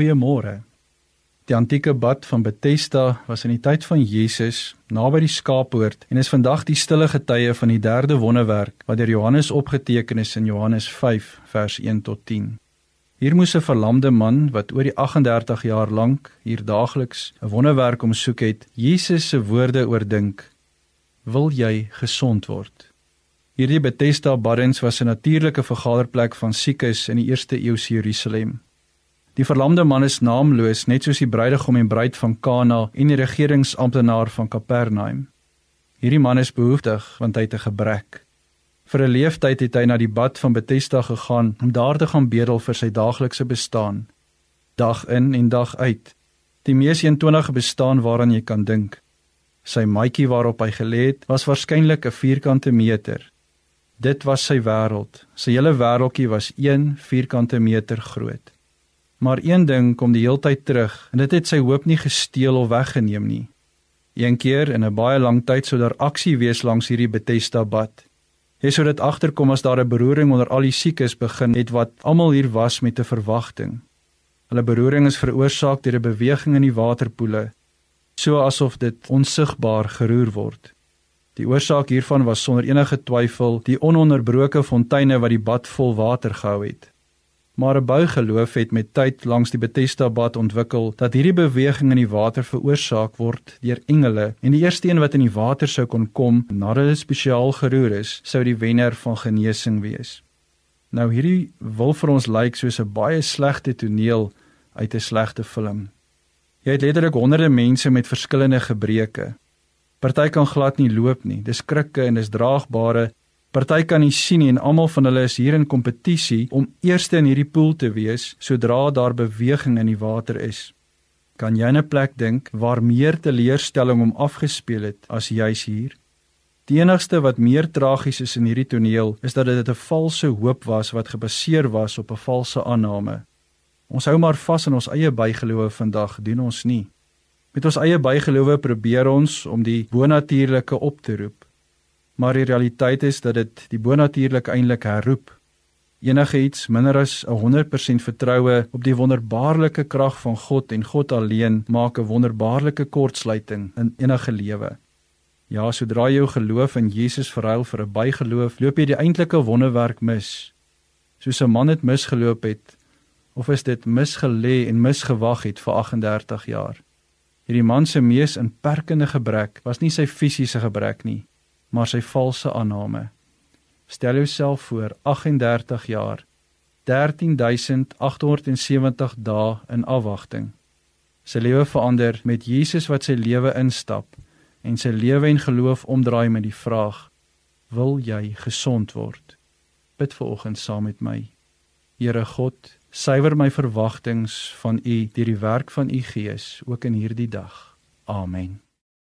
Goeiemôre. Die antieke bad van Bethesda was in die tyd van Jesus naby die skaapoort en is vandag die stille getuie van die derde wonderwerk wat deur Johannes opgeteken is in Johannes 5 vers 1 tot 10. Hier moes 'n verlamde man wat oor die 38 jaar lank hier daagliks 'n wonderwerk omsoek het, Jesus se woorde oordink: "Wil jy gesond word?" Hierdie Bethesda baddens was 'n natuurlike vergaderplek van siekes in die eerste eeuse Jerusalem. Die verlamde man is naamloos, net soos die bruidegom en bruid van Kana en die regeringsamptenaar van Kapernaum. Hierdie man is behoeftig want hy het 'n gebrek. Vir 'n leeftyd het hy na die bad van Bethesda gegaan om daar te gaan bedel vir sy daaglikse bestaan. Dag in en dag uit. Die mees eentonige bestaan waaraan jy kan dink. Sy matjie waarop hy gelê het, was waarskynlik 'n vierkante meter. Dit was sy wêreld. Sy hele wêreldjie was 1 vierkante meter groot. Maar een ding kom die heeltyd terug en dit het sy hoop nie gesteel of weggeneem nie. Een keer in 'n baie lang tyd sou daar aksie wees langs hierdie Bethesda bad. Hy sou dit agterkom as daar 'n beroering onder al die siekes begin het wat almal hier was met 'n verwagting. Hulle beroering is veroorsaak deur 'n beweging in die waterpoele, so asof dit onsigbaar geroer word. Die oorsaak hiervan was sonder enige twyfel die ononderbroke fonteine wat die bad vol water gehou het maar 'n buigeloof het met tyd langs die Bethesda bad ontwikkel dat hierdie beweging in die water veroorsaak word deur engele en die eerste een wat in die water sou kon kom nadat dit spesiaal geroer is, sou die wenner van genesing wees. Nou hierdie wil vir ons lyk soos 'n baie slegte toneel uit 'n slegte film. Jy het letterlik honderde mense met verskillende gebreke. Party kan glad nie loop nie. Dis krikke en dis draagbare Party kan nie sien nie en almal van hulle is hier in kompetisie om eerste in hierdie pool te wees sodra daar beweging in die water is. Kan jy 'n plek dink waar meer teleurstelling om afgespeel het as juis hier? Die enigste wat meer tragies is in hierdie toneel is dat dit 'n valse hoop was wat gebaseer was op 'n valse aanname. Ons hou maar vas in ons eie bygelowe vandag, doen ons nie. Met ons eie bygelowe probeer ons om die bonatuurlike op te roep maar die realiteit is dat dit die bonatuurlik eintlik herroep. Enige iets minder as 'n 100% vertroue op die wonderbaarlike krag van God en God alleen maak 'n wonderbaarlike kortsluiting in enige lewe. Ja, sodra jy jou geloof in Jesus verruil vir 'n bygeloof, loop jy die eintlike wonderwerk mis. Soos 'n man het misgeloop het of is dit misgelê en misgewag het vir 38 jaar. Hierdie man se mees inperkende gebrek was nie sy fisiese gebrek nie, maar sy valse aanname. Stel jouself voor 38 jaar 13870 dae in afwagting. Sy lewe verander met Jesus wat sy lewe instap en sy lewe en geloof omdraai met die vraag: Wil jy gesond word? Bid vanoggend saam met my. Here God, suiwer my verwagtinge van U deur die werk van U Gees ook in hierdie dag. Amen.